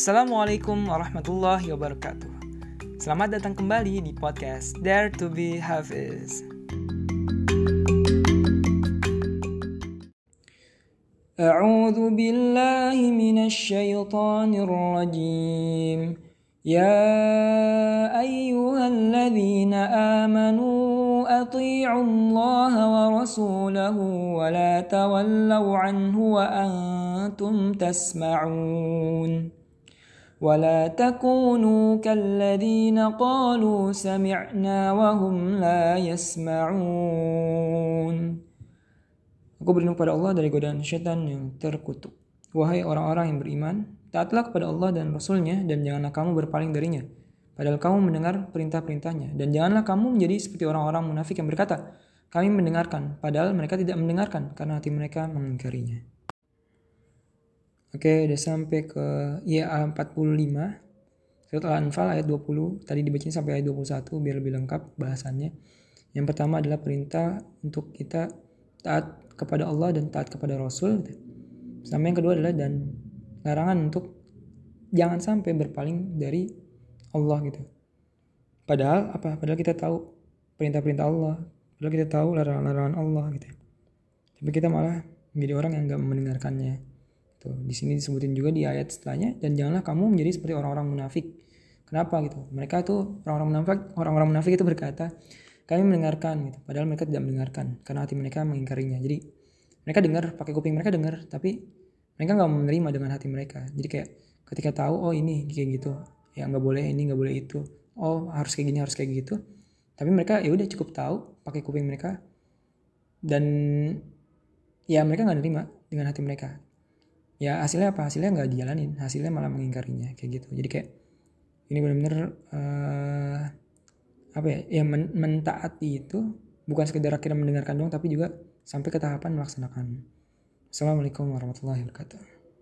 Assalamualaikum warahmatullahi wabarakatuh. Selamat datang kembali di podcast Dare to be Hafiz. أعوذ بالله من الشيطان الرجيم يا أيها الذين آمنوا أطيعوا الله ورسوله ولا تولوا عنه وأنتم تسمعون ولا تكونوا كالذين قالوا سمعنا وهم لا يسمعون Aku berlindung pada Allah dari godaan syaitan yang terkutuk. Wahai orang-orang yang beriman, taatlah kepada Allah dan Rasulnya dan janganlah kamu berpaling darinya. Padahal kamu mendengar perintah-perintahnya. Dan janganlah kamu menjadi seperti orang-orang munafik yang berkata, kami mendengarkan, padahal mereka tidak mendengarkan karena hati mereka mengingkarinya. Oke, udah sampai ke IA 45. Surat Al-Anfal ayat 20. Tadi dibacain sampai ayat 21 biar lebih lengkap bahasannya. Yang pertama adalah perintah untuk kita taat kepada Allah dan taat kepada Rasul. Sama yang kedua adalah dan larangan untuk jangan sampai berpaling dari Allah gitu. Padahal apa? Padahal kita tahu perintah-perintah Allah. Padahal kita tahu larangan-larangan Allah gitu. Tapi kita malah menjadi orang yang nggak mendengarkannya. Tuh, di sini disebutin juga di ayat setelahnya dan janganlah kamu menjadi seperti orang-orang munafik. Kenapa gitu? Mereka itu orang-orang munafik, orang-orang munafik itu berkata, kami mendengarkan gitu. Padahal mereka tidak mendengarkan karena hati mereka mengingkarinya. Jadi mereka dengar pakai kuping mereka dengar, tapi mereka nggak menerima dengan hati mereka. Jadi kayak ketika tahu oh ini kayak gitu, ya nggak boleh ini nggak boleh itu oh harus kayak gini harus kayak gitu tapi mereka ya udah cukup tahu pakai kuping mereka dan ya mereka nggak nerima dengan hati mereka ya hasilnya apa? Hasilnya nggak dijalanin. Hasilnya malah mengingkarinya kayak gitu. Jadi kayak ini benar-benar uh, apa ya ya men mentaati itu bukan sekedar akhirnya mendengarkan doang tapi juga sampai ke tahapan melaksanakan. Assalamualaikum warahmatullahi wabarakatuh